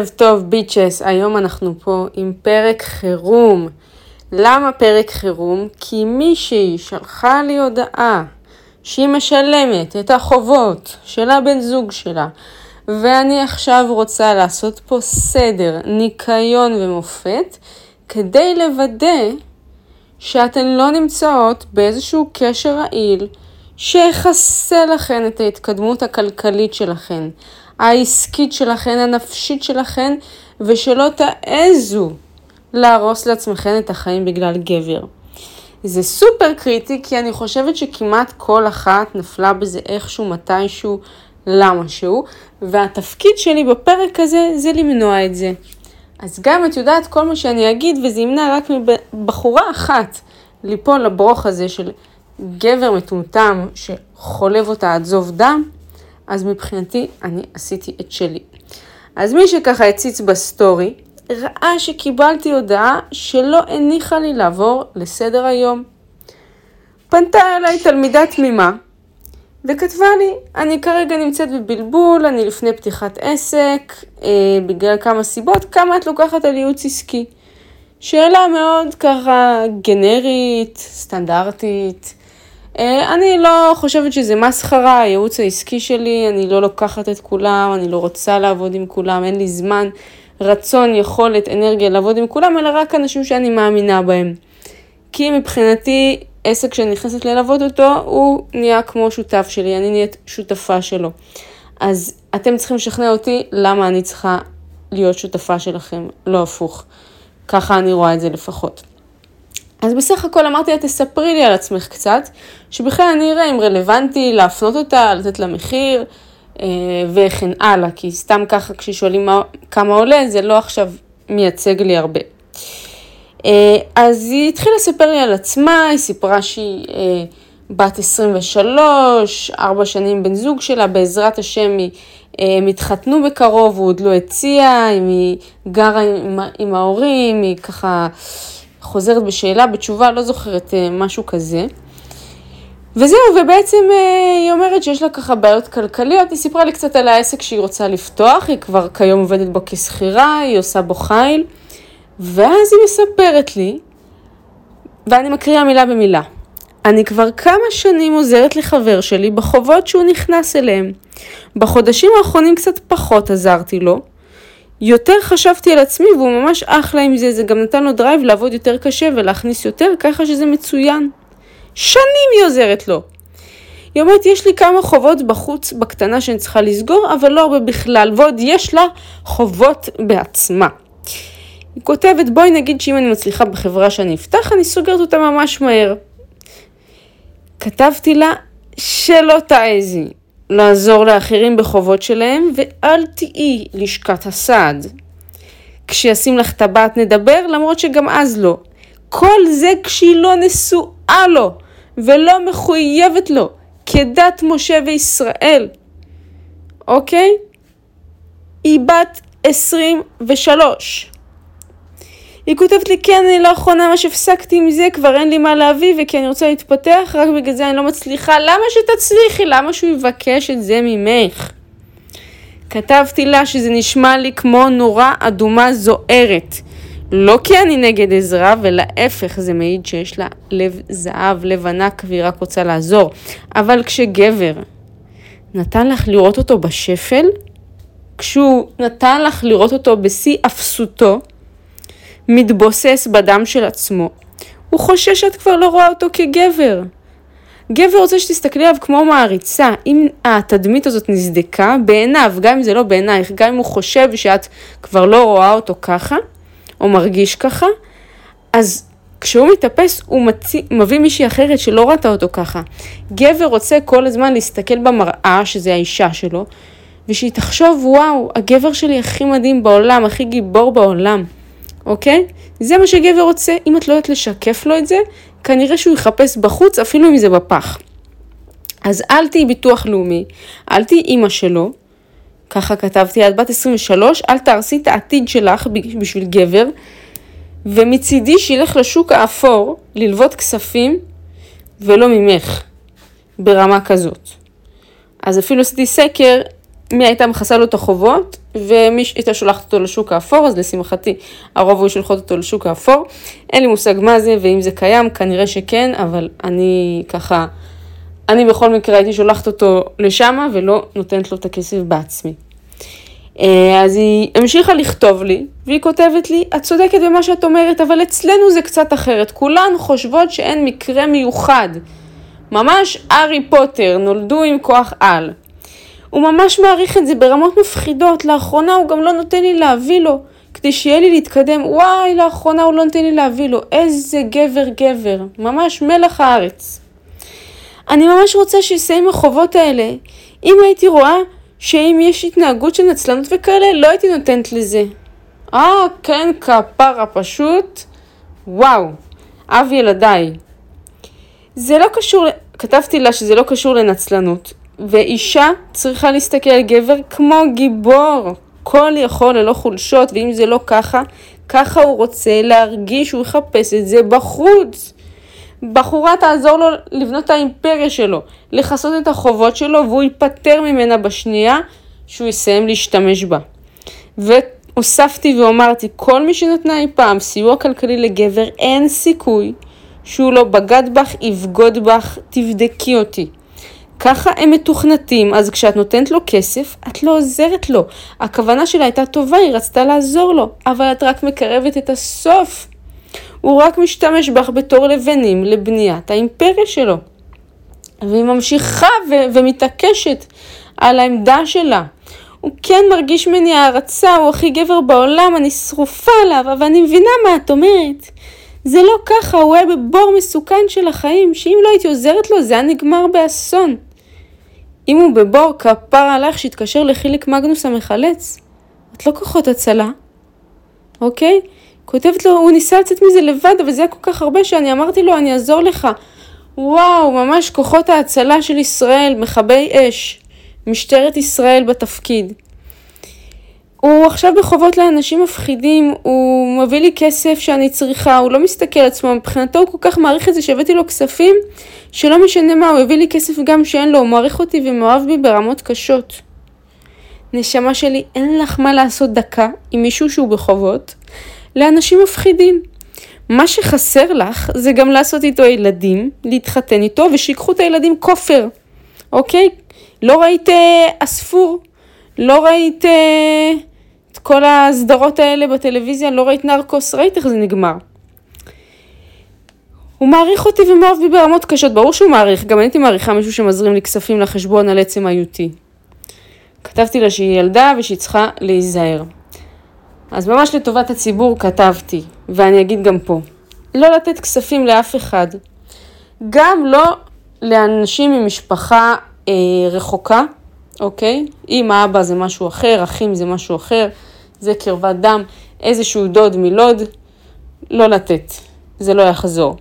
ערב טוב ביצ'ס, היום אנחנו פה עם פרק חירום. למה פרק חירום? כי מישהי שלחה לי הודעה שהיא משלמת את החובות של הבן זוג שלה, ואני עכשיו רוצה לעשות פה סדר, ניקיון ומופת, כדי לוודא שאתן לא נמצאות באיזשהו קשר רעיל שיכסה לכן את ההתקדמות הכלכלית שלכן. העסקית שלכן, הנפשית שלכן, ושלא תעזו להרוס לעצמכם את החיים בגלל גבר. זה סופר קריטי כי אני חושבת שכמעט כל אחת נפלה בזה איכשהו, מתישהו, למה שהוא, והתפקיד שלי בפרק הזה זה למנוע את זה. אז גם את יודעת כל מה שאני אגיד וזה ימנע רק מבחורה אחת ליפול לברוך הזה של גבר מטומטם שחולב אותה עד זוב דם, אז מבחינתי אני עשיתי את שלי. אז מי שככה הציץ בסטורי, ראה שקיבלתי הודעה שלא הניחה לי לעבור לסדר היום. פנתה אליי תלמידה תמימה, וכתבה לי, אני כרגע נמצאת בבלבול, אני לפני פתיחת עסק, אה, בגלל כמה סיבות, כמה את לוקחת על ייעוץ עסקי? שאלה מאוד ככה גנרית, סטנדרטית, אני לא חושבת שזה מסחרה, הייעוץ העסקי שלי, אני לא לוקחת את כולם, אני לא רוצה לעבוד עם כולם, אין לי זמן, רצון, יכולת, אנרגיה לעבוד עם כולם, אלא רק אנשים שאני מאמינה בהם. כי מבחינתי, עסק שאני נכנסת ללוות אותו, הוא נהיה כמו שותף שלי, אני נהיית שותפה שלו. אז אתם צריכים לשכנע אותי למה אני צריכה להיות שותפה שלכם, לא הפוך. ככה אני רואה את זה לפחות. אז בסך הכל אמרתי לה, תספרי לי על עצמך קצת, שבכלל אני אראה אם רלוונטי להפנות אותה, לתת לה מחיר אה, וכן הלאה, כי סתם ככה כששואלים מה, כמה עולה, זה לא עכשיו מייצג לי הרבה. אה, אז היא התחילה לספר לי על עצמה, היא סיפרה שהיא אה, בת 23, ארבע שנים בן זוג שלה, בעזרת השם היא הם התחתנו בקרוב, הוא עוד לא הציע, אם היא גרה עם, עם ההורים, היא ככה חוזרת בשאלה, בתשובה, לא זוכרת אה, משהו כזה. וזהו, ובעצם אה, היא אומרת שיש לה ככה בעיות כלכליות, היא סיפרה לי קצת על העסק שהיא רוצה לפתוח, היא כבר כיום עובדת בו כשכירה, היא עושה בו חיל, ואז היא מספרת לי, ואני מקריאה מילה במילה. אני כבר כמה שנים עוזרת לחבר שלי בחובות שהוא נכנס אליהם. בחודשים האחרונים קצת פחות עזרתי לו, יותר חשבתי על עצמי והוא ממש אחלה עם זה, זה גם נתן לו drive לעבוד יותר קשה ולהכניס יותר, ככה שזה מצוין. שנים היא עוזרת לו. היא אומרת, יש לי כמה חובות בחוץ בקטנה שאני צריכה לסגור, אבל לא הרבה בכלל, ועוד יש לה חובות בעצמה. היא כותבת, בואי נגיד שאם אני מצליחה בחברה שאני אפתח, אני סוגרת אותה ממש מהר. כתבתי לה, שלא תעזי, לעזור לאחרים בחובות שלהם, ואל תהיי לשכת הסעד. כשישים לך טבעת נדבר, למרות שגם אז לא. כל זה כשהיא לא נשואה לו, ולא מחויבת לו, כדת משה וישראל. אוקיי? היא בת 23. היא כותבת לי, כן, אני לאחרונה ממש הפסקתי עם זה, כבר אין לי מה להביא, וכי אני רוצה להתפתח, רק בגלל זה אני לא מצליחה. למה שתצליחי? למה שהוא יבקש את זה ממך? כתבתי לה שזה נשמע לי כמו נורה אדומה זוהרת. לא כי אני נגד עזרה, ולהפך, זה מעיד שיש לה לב זהב, לב ענק, והיא רק רוצה לעזור. אבל כשגבר נתן לך לראות אותו בשפל, כשהוא נתן לך לראות אותו בשיא אפסותו, מתבוסס בדם של עצמו, הוא חושש שאת כבר לא רואה אותו כגבר. גבר רוצה שתסתכלי עליו כמו מעריצה. אם התדמית הזאת נסדקה בעיניו, גם אם זה לא בעינייך, גם אם הוא חושב שאת כבר לא רואה אותו ככה, או מרגיש ככה, אז כשהוא מתאפס הוא מציא, מביא מישהי אחרת שלא ראתה אותו ככה. גבר רוצה כל הזמן להסתכל במראה, שזה האישה שלו, ושהיא תחשוב, וואו, הגבר שלי הכי מדהים בעולם, הכי גיבור בעולם. אוקיי? זה מה שגבר רוצה, אם את לא יודעת לשקף לו את זה, כנראה שהוא יחפש בחוץ, אפילו אם זה בפח. אז אל תהיי ביטוח לאומי, אל תהיי אימא שלו, ככה כתבתי, את בת 23, אל תהרסי את העתיד שלך בשביל גבר, ומצידי שילך לשוק האפור ללוות כספים ולא ממך, ברמה כזאת. אז אפילו עשיתי סקר, מי הייתה מכסה לו את החובות, ומי הייתה שולחת אותו לשוק האפור, אז לשמחתי הרוב היו שולחות אותו לשוק האפור. אין לי מושג מה זה, ואם זה קיים, כנראה שכן, אבל אני ככה, אני בכל מקרה הייתי שולחת אותו לשם ולא נותנת לו את הכסף בעצמי. אה, אז היא המשיכה לכתוב לי, והיא כותבת לי, את צודקת במה שאת אומרת, אבל אצלנו זה קצת אחרת. כולן חושבות שאין מקרה מיוחד. ממש הארי פוטר, נולדו עם כוח על. הוא ממש מעריך את זה ברמות מפחידות, לאחרונה הוא גם לא נותן לי להביא לו, כדי שיהיה לי להתקדם. וואי, לאחרונה הוא לא נותן לי להביא לו. איזה גבר גבר, ממש מלח הארץ. אני ממש רוצה שיסיים החובות האלה. אם הייתי רואה שאם יש התנהגות של נצלנות וכאלה, לא הייתי נותנת לזה. אה, כן, כפרה פשוט. וואו, אב ילדיי. זה לא קשור, כתבתי לה שזה לא קשור לנצלנות, ואישה צריכה להסתכל על גבר כמו גיבור, כל יכול ללא חולשות, ואם זה לא ככה, ככה הוא רוצה להרגיש, הוא יחפש את זה בחוץ. בחורה תעזור לו לבנות את האימפריה שלו, לכסות את החובות שלו, והוא ייפטר ממנה בשנייה שהוא יסיים להשתמש בה. והוספתי ואמרתי, כל מי שנתנה אי פעם סיוע כלכלי לגבר, אין סיכוי שהוא לא בגד בך, יבגוד בך, תבדקי אותי. ככה הם מתוכנתים, אז כשאת נותנת לו כסף, את לא עוזרת לו. הכוונה שלה הייתה טובה, היא רצתה לעזור לו, אבל את רק מקרבת את הסוף. הוא רק משתמש בך בתור לבנים לבניית האימפריה שלו. והיא ממשיכה ו- ומתעקשת על העמדה שלה. הוא כן מרגיש ממני הערצה, הוא הכי גבר בעולם, אני שרופה עליו, אבל אני מבינה מה את אומרת. זה לא ככה, הוא היה בבור מסוכן של החיים, שאם לא הייתי עוזרת לו זה היה נגמר באסון. אם הוא בבור, כפר עליך שיתקשר לחיליק מגנוס המחלץ. את לא כוחות הצלה, אוקיי? כותבת לו, הוא ניסה לצאת מזה לבד, אבל זה היה כל כך הרבה שאני אמרתי לו, אני אעזור לך. וואו, ממש כוחות ההצלה של ישראל, מכבי אש, משטרת ישראל בתפקיד. הוא עכשיו בחובות לאנשים מפחידים, הוא מביא לי כסף שאני צריכה, הוא לא מסתכל על עצמו, מבחינתו הוא כל כך מעריך את זה שהבאתי לו כספים, שלא משנה מה, הוא הביא לי כסף גם שאין לו, הוא מעריך אותי ומאוהב בי ברמות קשות. נשמה שלי, אין לך מה לעשות דקה עם מישהו שהוא בחובות לאנשים מפחידים. מה שחסר לך זה גם לעשות איתו ילדים, להתחתן איתו ושיקחו את הילדים כופר, אוקיי? לא ראית אספור, אה, לא ראית... כל הסדרות האלה בטלוויזיה, לא ראית נרקוס, ראית איך זה נגמר. הוא מעריך אותי ומאוהב בי ברמות קשות, ברור שהוא מעריך, גם הייתי מעריכה מישהו שמזרים לי כספים לחשבון על עצם היותי. כתבתי לה שהיא ילדה ושהיא צריכה להיזהר. אז ממש לטובת הציבור כתבתי, ואני אגיד גם פה, לא לתת כספים לאף אחד. גם לא לאנשים ממשפחה אה, רחוקה, אוקיי? אמא, אבא זה משהו אחר, אחים זה משהו אחר, זה קרבת דם, איזשהו דוד מלוד, לא לתת, זה לא יחזור.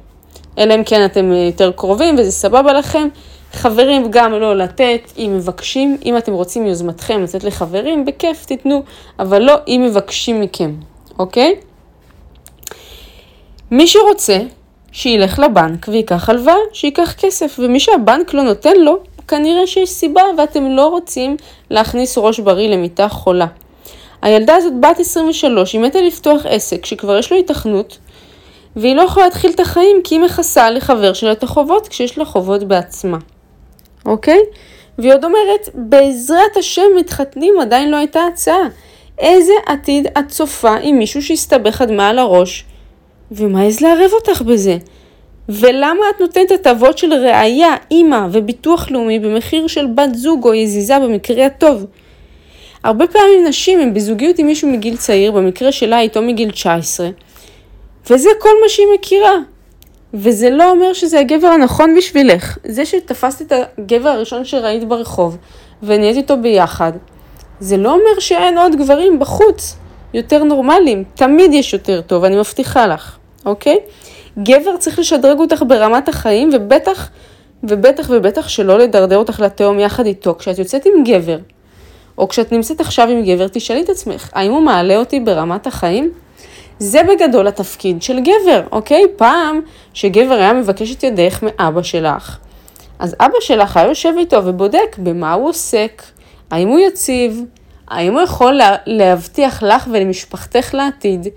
אלא אם כן אתם יותר קרובים וזה סבבה לכם. חברים גם לא לתת, אם מבקשים, אם אתם רוצים מיוזמתכם לתת לחברים, בכיף תיתנו, אבל לא אם מבקשים מכם, אוקיי? מי שרוצה, שילך לבנק ויקח הלוואה, שייקח כסף, ומי שהבנק לא נותן לו, כנראה שיש סיבה ואתם לא רוצים להכניס ראש בריא למיטה חולה. הילדה הזאת בת 23, היא מתה לפתוח עסק שכבר יש לו התכנות, והיא לא יכולה להתחיל את החיים כי היא מכסה לחבר שלה את החובות כשיש לה חובות בעצמה. אוקיי? והיא עוד אומרת, בעזרת השם מתחתנים עדיין לא הייתה הצעה. איזה עתיד את צופה עם מישהו שהסתבך עד מעל הראש, ומעז לערב אותך בזה? ולמה את נותנת הטבות של ראייה, אימא וביטוח לאומי במחיר של בת זוג או יזיזה במקרה הטוב? הרבה פעמים נשים הן בזוגיות עם מישהו מגיל צעיר, במקרה שלה איתו מגיל 19, וזה כל מה שהיא מכירה. וזה לא אומר שזה הגבר הנכון בשבילך. זה שתפסת את הגבר הראשון שראית ברחוב ונהיית איתו ביחד, זה לא אומר שאין עוד גברים בחוץ יותר נורמליים. תמיד יש יותר טוב, אני מבטיחה לך, אוקיי? גבר צריך לשדרג אותך ברמת החיים, ובטח, ובטח ובטח שלא לדרדר אותך לתהום יחד איתו. כשאת יוצאת עם גבר, או כשאת נמצאת עכשיו עם גבר, תשאלי את עצמך, האם הוא מעלה אותי ברמת החיים? זה בגדול התפקיד של גבר, אוקיי? פעם שגבר היה מבקש את ידך מאבא שלך, אז אבא שלך היה יושב איתו ובודק במה הוא עוסק, האם הוא יציב, האם הוא יכול לה, להבטיח לך ולמשפחתך לעתיד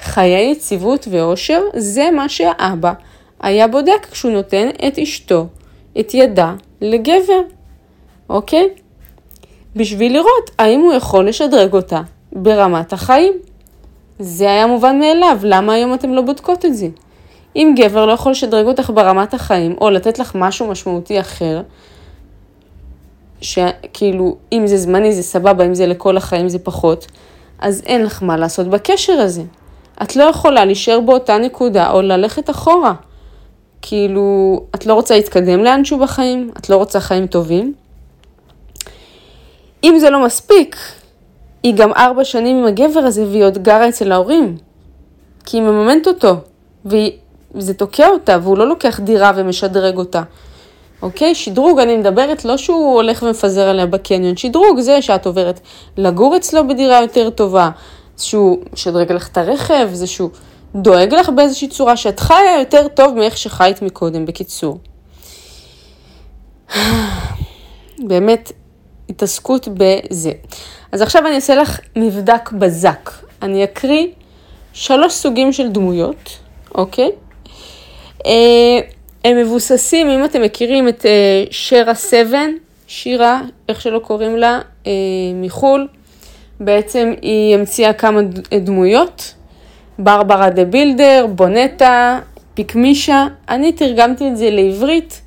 חיי יציבות ואושר? זה מה שהאבא היה בודק כשהוא נותן את אשתו, את ידה, לגבר, אוקיי? בשביל לראות האם הוא יכול לשדרג אותה ברמת החיים. זה היה מובן מאליו, למה היום אתם לא בודקות את זה? אם גבר לא יכול לשדרג אותך ברמת החיים, או לתת לך משהו משמעותי אחר, שכאילו, אם זה זמני זה סבבה, אם זה לכל החיים זה פחות, אז אין לך מה לעשות בקשר הזה. את לא יכולה להישאר באותה נקודה או ללכת אחורה. כאילו, את לא רוצה להתקדם לאנשהו בחיים? את לא רוצה חיים טובים? אם זה לא מספיק, היא גם ארבע שנים עם הגבר הזה והיא עוד גרה אצל ההורים. כי היא מממנת אותו, וזה תוקע אותה, והוא לא לוקח דירה ומשדרג אותה. אוקיי? שדרוג, אני מדברת לא שהוא הולך ומפזר עליה בקניון, שדרוג זה שאת עוברת לגור אצלו בדירה יותר טובה, שהוא משדרג לך את הרכב, זה שהוא דואג לך באיזושהי צורה שאת חיה יותר טוב מאיך שחיית מקודם, בקיצור. באמת, התעסקות בזה. אז עכשיו אני אעשה לך מבדק בזק. אני אקריא שלוש סוגים של דמויות, אוקיי? אה, הם מבוססים, אם אתם מכירים את אה, שרה סבן, שירה, איך שלא קוראים לה, אה, מחו"ל, בעצם היא המציאה כמה דמויות, ברברה דה בילדר, בונטה, פיקמישה, אני תרגמתי את זה לעברית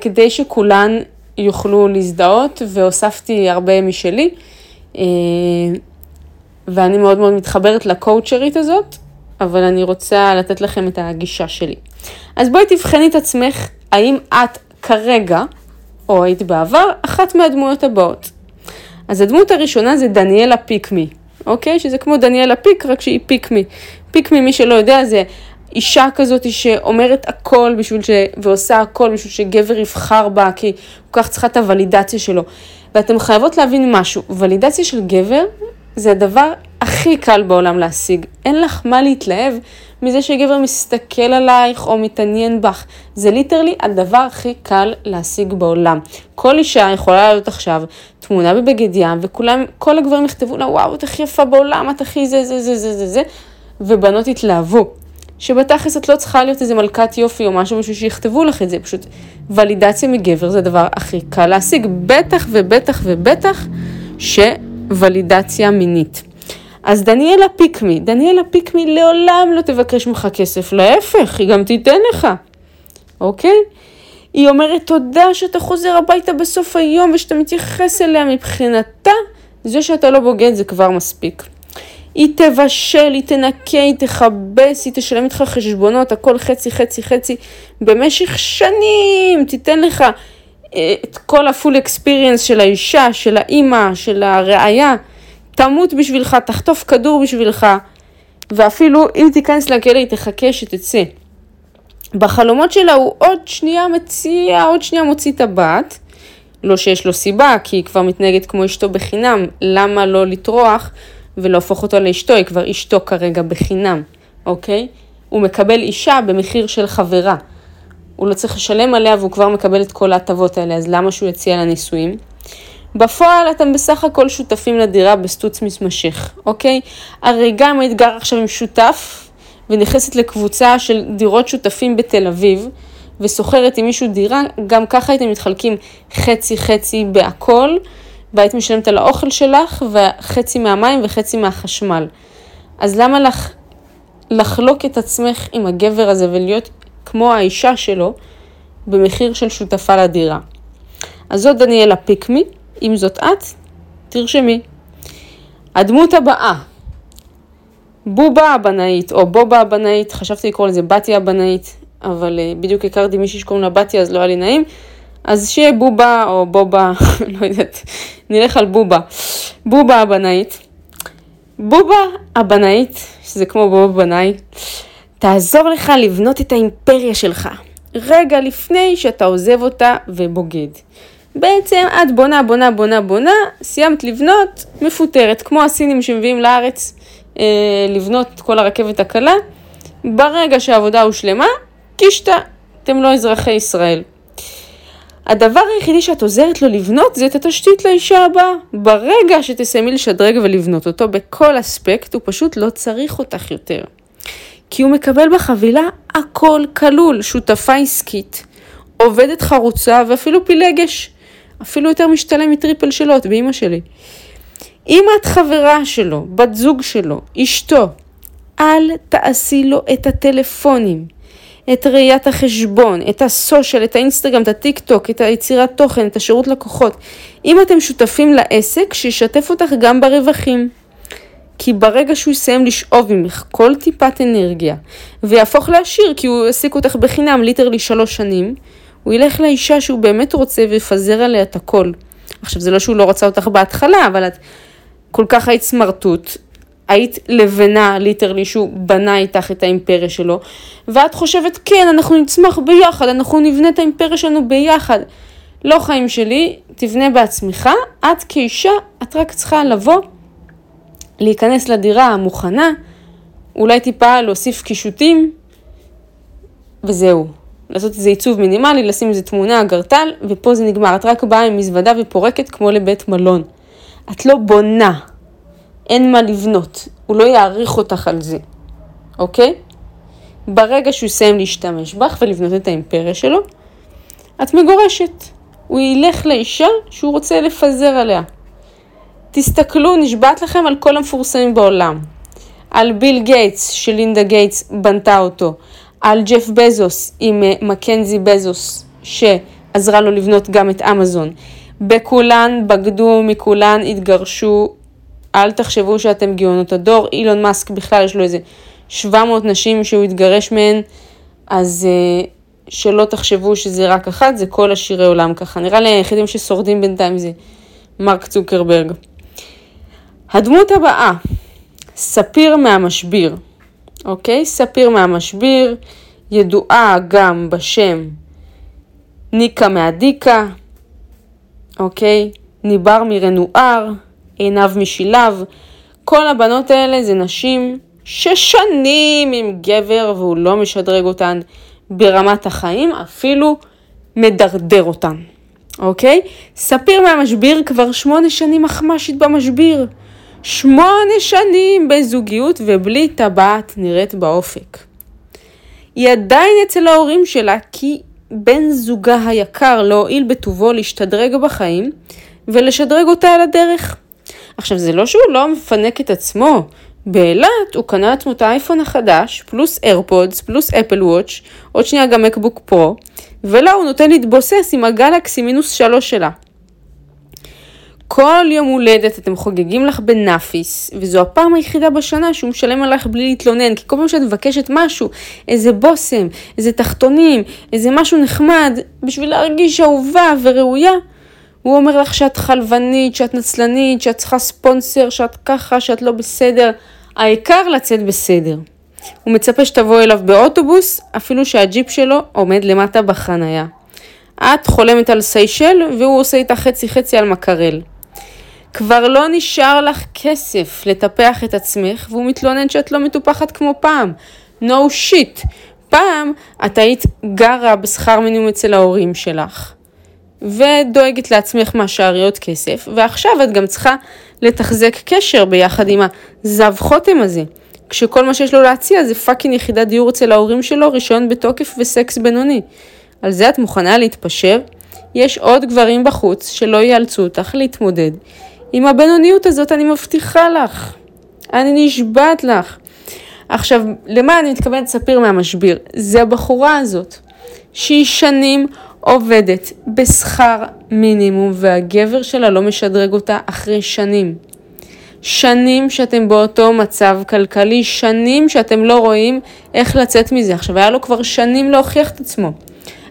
כדי שכולן יוכלו להזדהות והוספתי הרבה משלי. ואני מאוד מאוד מתחברת לקואוצ'רית הזאת, אבל אני רוצה לתת לכם את הגישה שלי. אז בואי תבחני את עצמך, האם את כרגע, או היית בעבר, אחת מהדמויות הבאות. אז הדמות הראשונה זה דניאלה פיקמי, אוקיי? שזה כמו דניאלה פיק, רק שהיא פיקמי. פיקמי, מי שלא יודע, זה אישה כזאת שאומרת הכל בשביל ש... ועושה הכל בשביל שגבר יבחר בה, כי הוא כך צריכה את הוולידציה שלו. ואתם חייבות להבין משהו, ולידציה של גבר זה הדבר הכי קל בעולם להשיג. אין לך מה להתלהב מזה שגבר מסתכל עלייך או מתעניין בך. זה ליטרלי הדבר הכי קל להשיג בעולם. כל אישה יכולה לעלות עכשיו תמונה בבגד ים, וכולם, כל הגברים יכתבו לה, וואו, את הכי יפה בעולם, את הכי זה, זה, זה, זה, זה, זה, ובנות יתלהבו. שבתכלס את לא צריכה להיות איזה מלכת יופי או משהו בשביל שיכתבו לך את זה, פשוט ולידציה מגבר זה הדבר הכי קל להשיג, בטח ובטח ובטח שולידציה מינית. אז דניאלה פיקמי, דניאלה פיקמי לעולם לא תבקש ממך כסף, להפך, היא גם תיתן לך, אוקיי? היא אומרת תודה שאתה חוזר הביתה בסוף היום ושאתה מתייחס אליה מבחינתה, זה שאתה לא בוגד זה כבר מספיק. היא תבשל, היא תנקה, היא תכבס, היא תשלם איתך חשבונות, הכל חצי, חצי, חצי, במשך שנים, תיתן לך אה, את כל הפול אקספיריאנס של האישה, של האימא, של הראייה, תמות בשבילך, תחטוף כדור בשבילך, ואפילו אם תיכנס לכלא היא תחכה שתצא. בחלומות שלה הוא עוד שנייה מציע, עוד שנייה מוציא את הבת. לא שיש לו סיבה, כי היא כבר מתנהגת כמו אשתו בחינם, למה לא לטרוח ולהפוך אותו לאשתו, היא כבר אשתו כרגע בחינם, אוקיי? הוא מקבל אישה במחיר של חברה. הוא לא צריך לשלם עליה והוא כבר מקבל את כל ההטבות האלה, אז למה שהוא יציע לה נישואים? בפועל אתם בסך הכל שותפים לדירה בסטוץ מתמשך, אוקיי? הרי גם היית גר עכשיו עם שותף ונכנסת לקבוצה של דירות שותפים בתל אביב ושוכרת עם מישהו דירה, גם ככה הייתם מתחלקים חצי חצי בהכל והיית משלמת על האוכל שלך וחצי מהמים וחצי מהחשמל. אז למה לך לחלוק את עצמך עם הגבר הזה ולהיות כמו האישה שלו במחיר של שותפה לדירה? אז זאת דניאלה פיקמי. אם זאת את, תרשמי. הדמות הבאה, בובה הבנאית, או בובה הבנאית, חשבתי לקרוא לזה בתיה הבנאית, אבל uh, בדיוק הכרתי מישהי שקוראים לה בתיה, אז לא היה לי נעים. אז שיהיה בובה או בובה, לא יודעת, נלך על בובה. בובה הבנאית. בובה הבנאית, שזה כמו בובה בנאי, תעזור לך לבנות את האימפריה שלך, רגע לפני שאתה עוזב אותה ובוגד. בעצם את בונה, בונה, בונה, בונה, סיימת לבנות, מפוטרת, כמו הסינים שמביאים לארץ אה, לבנות את כל הרכבת הקלה. ברגע שהעבודה הושלמה, קישטה, אתם לא אזרחי ישראל. הדבר היחידי שאת עוזרת לו לבנות זה את התשתית לאישה הבאה. ברגע שתסיימי לשדרג ולבנות אותו בכל אספקט, הוא פשוט לא צריך אותך יותר. כי הוא מקבל בחבילה הכל כלול, שותפה עסקית, עובדת חרוצה ואפילו פילגש. אפילו יותר משתלם מטריפל שלו, את באימא שלי. אם את חברה שלו, בת זוג שלו, אשתו, אל תעשי לו את הטלפונים, את ראיית החשבון, את הסושיאל, את האינסטגרם, את הטיק טוק, את היצירת תוכן, את השירות לקוחות. אם אתם שותפים לעסק, שישתף אותך גם ברווחים. כי ברגע שהוא יסיים לשאוב ממך כל טיפת אנרגיה ויהפוך לעשיר כי הוא העסיק אותך בחינם literally שלוש שנים, הוא ילך לאישה שהוא באמת רוצה ויפזר עליה את הכל. עכשיו זה לא שהוא לא רצה אותך בהתחלה, אבל את כל כך היית סמרטוט, היית לבנה literally שהוא בנה איתך את האימפריה שלו, ואת חושבת כן אנחנו נצמח ביחד, אנחנו נבנה את האימפריה שלנו ביחד. לא חיים שלי, תבנה בעצמך, את כאישה, את רק צריכה לבוא להיכנס לדירה המוכנה, אולי טיפה להוסיף קישוטים, וזהו. לעשות איזה עיצוב מינימלי, לשים איזה תמונה, אגרטל, ופה זה נגמר. את רק באה עם מזוודה ופורקת כמו לבית מלון. את לא בונה, אין מה לבנות, הוא לא יעריך אותך על זה, אוקיי? ברגע שהוא יסיים להשתמש בך ולבנות את האימפריה שלו, את מגורשת. הוא ילך לאישה שהוא רוצה לפזר עליה. תסתכלו, נשבעת לכם על כל המפורסמים בעולם. על ביל גייטס, שמלינדה גייטס בנתה אותו. על ג'ף בזוס עם אה, מקנזי בזוס, שעזרה לו לבנות גם את אמזון. בכולן בגדו, מכולן התגרשו. אל תחשבו שאתם גאונות הדור. אילון מאסק בכלל יש לו איזה 700 נשים שהוא התגרש מהן, אז uh, שלא תחשבו שזה רק אחת, זה כל עשירי עולם ככה. נראה לי היחידים ששורדים בינתיים זה מרק צוקרברג. הדמות הבאה, ספיר מהמשביר, אוקיי? ספיר מהמשביר, ידועה גם בשם ניקה מהדיקה, אוקיי? ניבר מרנואר, עיניו משילב. כל הבנות האלה זה נשים ששנים עם גבר והוא לא משדרג אותן ברמת החיים, אפילו מדרדר אותן, אוקיי? ספיר מהמשביר כבר שמונה שנים אחמשית במשביר. שמונה שנים בזוגיות ובלי טבעת נראית באופק. היא עדיין אצל ההורים שלה כי בן זוגה היקר לא הועיל בטובו להשתדרג בחיים ולשדרג אותה על הדרך. עכשיו זה לא שהוא לא מפנק את עצמו, באילת הוא קנה לעצמו את האייפון החדש, פלוס איירפודס, פלוס אפל וואץ', עוד שנייה גם מקבוק פרו, ולה הוא נותן להתבוסס עם הגלקסי מינוס שלוש שלה. כל יום הולדת אתם חוגגים לך בנאפיס, וזו הפעם היחידה בשנה שהוא משלם עליך בלי להתלונן, כי כל פעם שאת מבקשת משהו, איזה בושם, איזה תחתונים, איזה משהו נחמד, בשביל להרגיש אהובה וראויה, הוא אומר לך שאת חלבנית, שאת נצלנית, שאת צריכה ספונסר, שאת ככה, שאת לא בסדר. העיקר לצאת בסדר. הוא מצפה שתבוא אליו באוטובוס, אפילו שהג'יפ שלו עומד למטה בחנייה. את חולמת על סיישל והוא עושה איתה חצי חצי על מקרל. כבר לא נשאר לך כסף לטפח את עצמך, והוא מתלונן שאת לא מטופחת כמו פעם. no shit. פעם את היית גרה בשכר מינימום אצל ההורים שלך, ודואגת לעצמך מהשאריות כסף, ועכשיו את גם צריכה לתחזק קשר ביחד עם הזב חותם הזה. כשכל מה שיש לו להציע זה fucking יחידת דיור אצל ההורים שלו, רישיון בתוקף וסקס בינוני. על זה את מוכנה להתפשר? יש עוד גברים בחוץ שלא יאלצו אותך להתמודד עם הבינוניות הזאת אני מבטיחה לך. אני נשבעת לך. עכשיו, למה אני מתכוונת לספר מהמשביר? זה הבחורה הזאת, שהיא שנים עובדת בשכר מינימום והגבר שלה לא משדרג אותה אחרי שנים. שנים שאתם באותו מצב כלכלי, שנים שאתם לא רואים איך לצאת מזה. עכשיו, היה לו כבר שנים להוכיח את עצמו.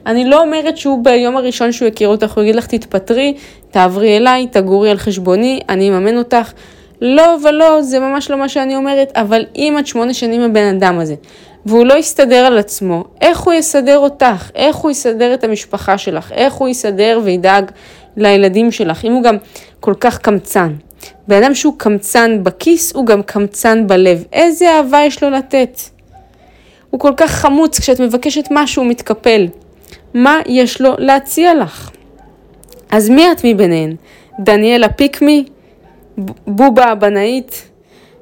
אני לא אומרת שהוא ביום הראשון שהוא הכיר אותך, הוא יגיד לך תתפטרי, תעברי אליי, תגורי על חשבוני, אני אממן אותך. לא ולא, זה ממש לא מה שאני אומרת, אבל אם את שמונה שנים הבן אדם הזה, והוא לא יסתדר על עצמו, איך הוא יסדר אותך? איך הוא יסדר את המשפחה שלך? איך הוא יסדר וידאג לילדים שלך? אם הוא גם כל כך קמצן. בן אדם שהוא קמצן בכיס, הוא גם קמצן בלב. איזה אהבה יש לו לתת? הוא כל כך חמוץ, כשאת מבקשת משהו הוא מתקפל. מה יש לו להציע לך? אז מי את מביניהן? דניאלה פיקמי? בובה הבנאית?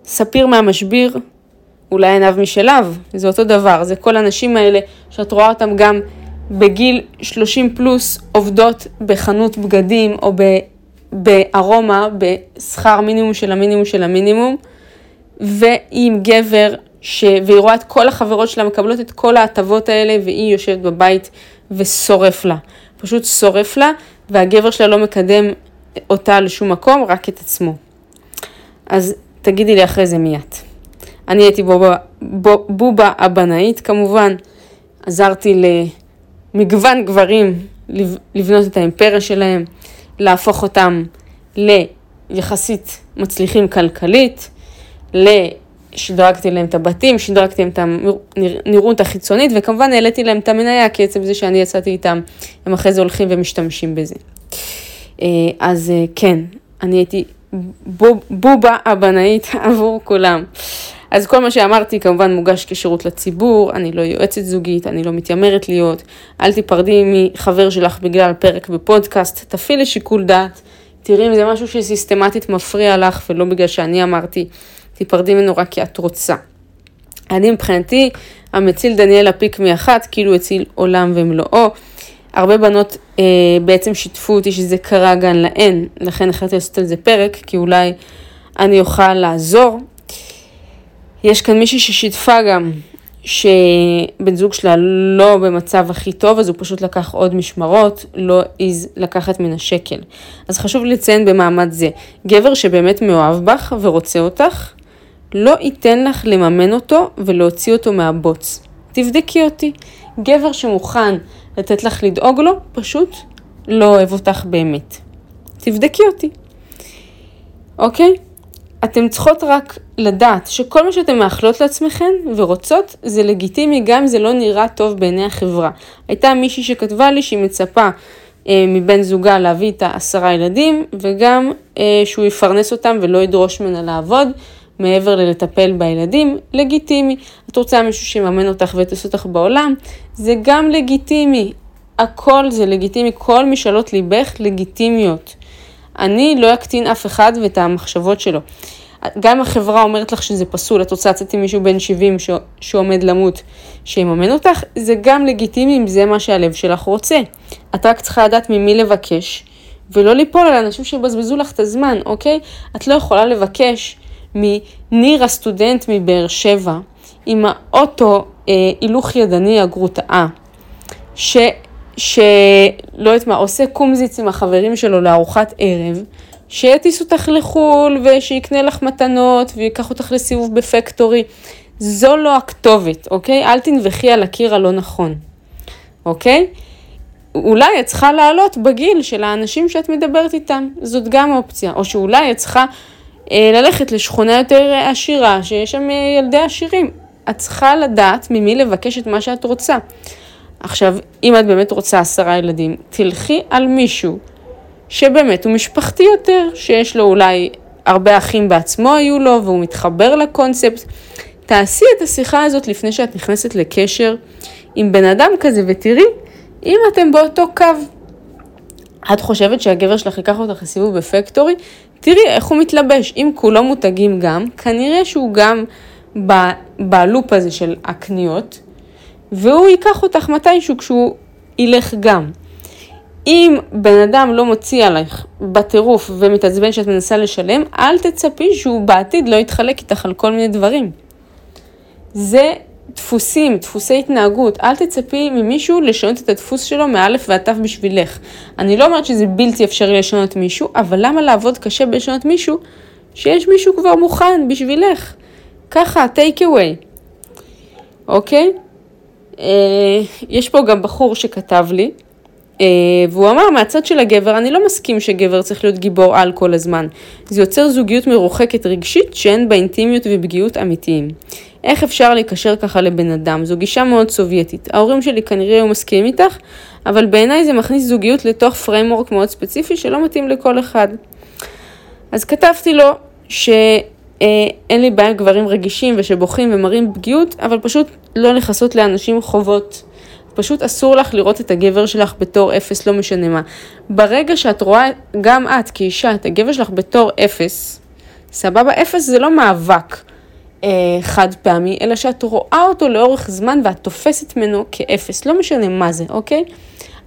ספיר מהמשביר? אולי עיניו משלו? זה אותו דבר, זה כל הנשים האלה שאת רואה אותן גם בגיל 30 פלוס עובדות בחנות בגדים או בארומה בשכר מינימום של המינימום של המינימום, ועם גבר ש... והיא רואה את כל החברות שלה מקבלות את כל ההטבות האלה והיא יושבת בבית ושורף לה. פשוט שורף לה, והגבר שלה לא מקדם אותה לשום מקום, רק את עצמו. אז תגידי לי אחרי זה מי את. אני הייתי בובה, בובה הבנאית כמובן, עזרתי למגוון גברים לבנות את האימפריה שלהם, להפוך אותם ליחסית מצליחים כלכלית, שדרגתי להם את הבתים, שדרגתי להם את הנראות החיצונית, וכמובן העליתי להם את המניה, כי עצם זה שאני יצאתי איתם, הם אחרי זה הולכים ומשתמשים בזה. אה, אז אה, כן, אני הייתי בובה הבנאית עבור כולם. אז כל מה שאמרתי כמובן מוגש כשירות לציבור, אני לא יועצת זוגית, אני לא מתיימרת להיות, אל תיפרדי מחבר שלך בגלל פרק בפודקאסט, תפעילי שיקול דעת, תראי אם זה משהו שסיסטמטית מפריע לך ולא בגלל שאני אמרתי, תיפרדי ממנו רק כי את רוצה. אני מבחינתי, המציל דניאלה פיק מאחת, כאילו הציל עולם ומלואו. הרבה בנות אה, בעצם שיתפו אותי שזה קרה גם להן, לכן החלטתי לעשות על זה פרק, כי אולי אני אוכל לעזור. יש כאן מישהי ששיתפה גם שבן זוג שלה לא במצב הכי טוב, אז הוא פשוט לקח עוד משמרות, לא העז לקחת מן השקל. אז חשוב לציין במעמד זה, גבר שבאמת מאוהב בך ורוצה אותך, לא ייתן לך לממן אותו ולהוציא אותו מהבוץ. תבדקי אותי. גבר שמוכן לתת לך לדאוג לו, פשוט לא אוהב אותך באמת. תבדקי אותי. אוקיי? אתן צריכות רק לדעת שכל מה שאתן מאחלות לעצמכן ורוצות זה לגיטימי גם אם זה לא נראה טוב בעיני החברה. הייתה מישהי שכתבה לי שהיא מצפה אה, מבן זוגה להביא איתה עשרה ילדים וגם אה, שהוא יפרנס אותם ולא ידרוש ממנה לעבוד מעבר ללטפל בילדים, לגיטימי. את רוצה מישהו שיממן אותך ויטוס אותך בעולם, זה גם לגיטימי. הכל זה לגיטימי, כל משאלות ליבך לגיטימיות. אני לא אקטין אף אחד ואת המחשבות שלו. גם החברה אומרת לך שזה פסול, את רוצה לצאת עם מישהו בן 70 ש... שעומד למות, שיממן אותך, זה גם לגיטימי אם זה מה שהלב שלך רוצה. את רק צריכה לדעת ממי לבקש, ולא ליפול על אנשים שיבזבזו לך את הזמן, אוקיי? את לא יכולה לבקש מניר הסטודנט מבאר שבע, עם האוטו אה, הילוך ידני הגרוטאה, ש... שלא יודעת מה, עושה קומזיץ עם החברים שלו לארוחת ערב, שיטיס אותך לחו"ל ושיקנה לך מתנות ויקח אותך לסיבוב בפקטורי. זו לא הכתובת, אוקיי? אל תנבחי על הקיר הלא נכון, אוקיי? אולי את צריכה לעלות בגיל של האנשים שאת מדברת איתם, זאת גם אופציה. או שאולי את צריכה אה, ללכת לשכונה יותר עשירה, שיש שם אה, ילדי עשירים. את צריכה לדעת ממי לבקש את מה שאת רוצה. עכשיו, אם את באמת רוצה עשרה ילדים, תלכי על מישהו שבאמת הוא משפחתי יותר, שיש לו אולי הרבה אחים בעצמו היו לו, והוא מתחבר לקונספט. תעשי את השיחה הזאת לפני שאת נכנסת לקשר עם בן אדם כזה, ותראי אם אתם באותו קו. את חושבת שהגבר שלך ייקח אותך לסיבוב בפקטורי? תראי איך הוא מתלבש. אם כולו מותגים גם, כנראה שהוא גם בלופ הזה של הקניות, והוא ייקח אותך מתישהו כשהוא ילך גם. אם בן אדם לא מוציא עלייך בטירוף ומתעצבן שאת מנסה לשלם, אל תצפי שהוא בעתיד לא יתחלק איתך על כל מיני דברים. זה דפוסים, דפוסי התנהגות. אל תצפי ממישהו לשנות את הדפוס שלו מאלף ועד תו בשבילך. אני לא אומרת שזה בלתי אפשרי לשנות מישהו, אבל למה לעבוד קשה בלשנות מישהו שיש מישהו כבר מוכן בשבילך? ככה, take away. אוקיי? אה, יש פה גם בחור שכתב לי, אה, והוא אמר מהצד של הגבר, אני לא מסכים שגבר צריך להיות גיבור על כל הזמן. זה יוצר זוגיות מרוחקת רגשית שאין בה אינטימיות ופגיעות אמיתיים. איך אפשר להיקשר ככה לבן אדם? זו גישה מאוד סובייטית. ההורים שלי כנראה היו מסכימים איתך, אבל בעיניי זה מכניס זוגיות לתוך framework מאוד ספציפי שלא מתאים לכל אחד. אז כתבתי לו שאין אה, לי בעיה עם גברים רגישים ושבוכים ומראים פגיעות, אבל פשוט לא לכסות לאנשים חובות. פשוט אסור לך לראות את הגבר שלך בתור אפס, לא משנה מה. ברגע שאת רואה, גם את כאישה, את הגבר שלך בתור אפס, סבבה? אפס זה לא מאבק אה, חד פעמי, אלא שאת רואה אותו לאורך זמן ואת תופסת ממנו כאפס, לא משנה מה זה, אוקיי?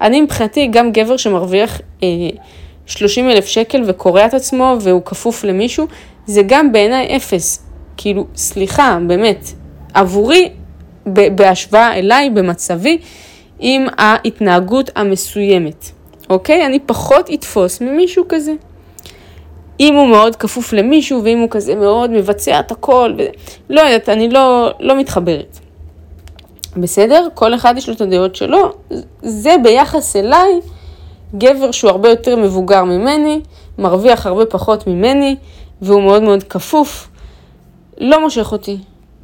אני מבחינתי גם גבר שמרוויח אה, 30 אלף שקל וקורע את עצמו והוא כפוף למישהו, זה גם בעיניי אפס. כאילו, סליחה, באמת, עבורי, בהשוואה אליי, במצבי, עם ההתנהגות המסוימת, אוקיי? אני פחות אתפוס ממישהו כזה. אם הוא מאוד כפוף למישהו, ואם הוא כזה מאוד מבצע את הכל, ו... לא יודעת, אני לא, לא מתחברת. בסדר? כל אחד יש לו את הדעות שלו. זה ביחס אליי, גבר שהוא הרבה יותר מבוגר ממני, מרוויח הרבה פחות ממני, והוא מאוד מאוד כפוף, לא מושך אותי.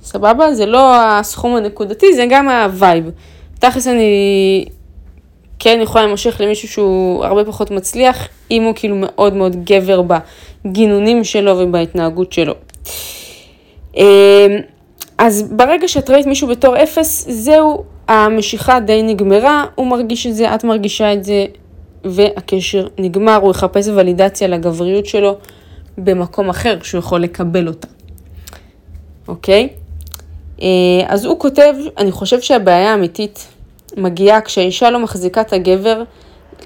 סבבה? זה לא הסכום הנקודתי, זה גם ה-vibe. תכלס אני כן יכולה להימשך למישהו שהוא הרבה פחות מצליח, אם הוא כאילו מאוד מאוד גבר בגינונים שלו ובהתנהגות שלו. אמ, אז ברגע שאת ראית מישהו בתור אפס, זהו, המשיכה די נגמרה, הוא מרגיש את זה, את מרגישה את זה, והקשר נגמר, הוא יחפש ולידציה לגבריות שלו במקום אחר, כשהוא יכול לקבל אותה. אוקיי? אה, אז הוא כותב, אני חושב שהבעיה האמיתית מגיעה כשהאישה לא מחזיקה את הגבר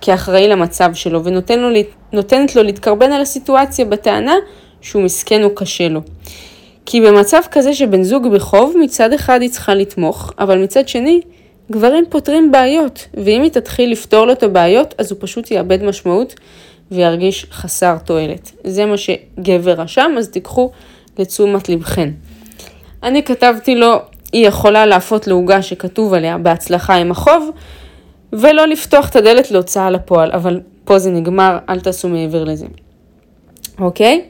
כאחראי למצב שלו, ונותנת לו להתקרבן על הסיטואציה בטענה שהוא מסכן או קשה לו. כי במצב כזה שבן זוג בחוב, מצד אחד היא צריכה לתמוך, אבל מצד שני, גברים פותרים בעיות, ואם היא תתחיל לפתור לו את הבעיות, אז הוא פשוט יאבד משמעות וירגיש חסר תועלת. זה מה שגבר רשם, אז תיקחו לתשומת לבכן. אני כתבתי לו, היא יכולה להפות לעוגה שכתוב עליה בהצלחה עם החוב, ולא לפתוח את הדלת להוצאה לפועל, אבל פה זה נגמר, אל תעשו מעבר לזה. אוקיי?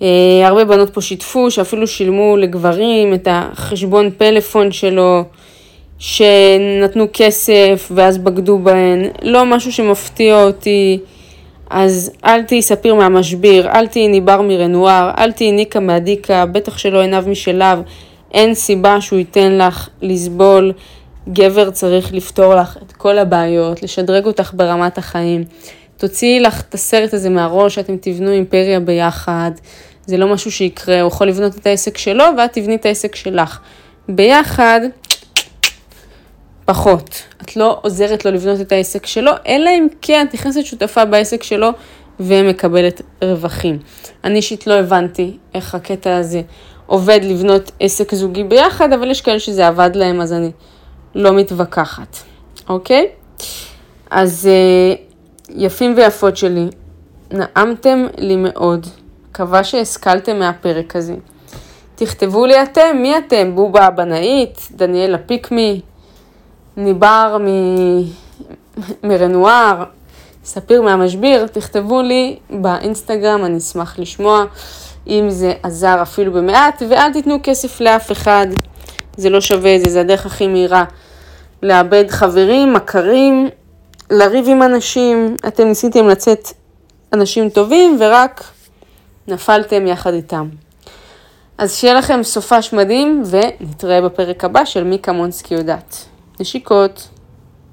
Uh, הרבה בנות פה שיתפו, שאפילו שילמו לגברים את החשבון פלאפון שלו, שנתנו כסף ואז בגדו בהן, לא משהו שמפתיע אותי. אז אל תהיי ספיר מהמשביר, אל תהיי ניבר מרנואר, אל תהיי ניקה מהדיקה, בטח שלא עיניו משליו, אין סיבה שהוא ייתן לך לסבול. גבר צריך לפתור לך את כל הבעיות, לשדרג אותך ברמת החיים. תוציאי לך את הסרט הזה מהראש, שאתם תבנו אימפריה ביחד. זה לא משהו שיקרה, הוא יכול לבנות את העסק שלו ואת תבני את העסק שלך. ביחד, פחות. את לא עוזרת לו לבנות את העסק שלו, אלא אם כן את נכנסת שותפה בעסק שלו ומקבלת רווחים. אני אישית לא הבנתי איך הקטע הזה עובד לבנות עסק זוגי ביחד, אבל יש כאלה שזה עבד להם, אז אני לא מתווכחת, אוקיי? אז אה, יפים ויפות שלי, נעמתם לי מאוד. מקווה שהשכלתם מהפרק הזה. תכתבו לי אתם, מי אתם? בובה הבנאית, דניאלה פיקמי, ניבר מ... מרנואר, ספיר מהמשביר, תכתבו לי באינסטגרם, אני אשמח לשמוע אם זה עזר אפילו במעט, ואל תיתנו כסף לאף אחד, זה לא שווה את זה, זה הדרך הכי מהירה לאבד חברים, מכרים, לריב עם אנשים, אתם ניסיתם לצאת אנשים טובים ורק נפלתם יחד איתם. אז שיהיה לכם סופש מדהים ונתראה בפרק הבא של מי כמונסקי יודעת. נשיקות.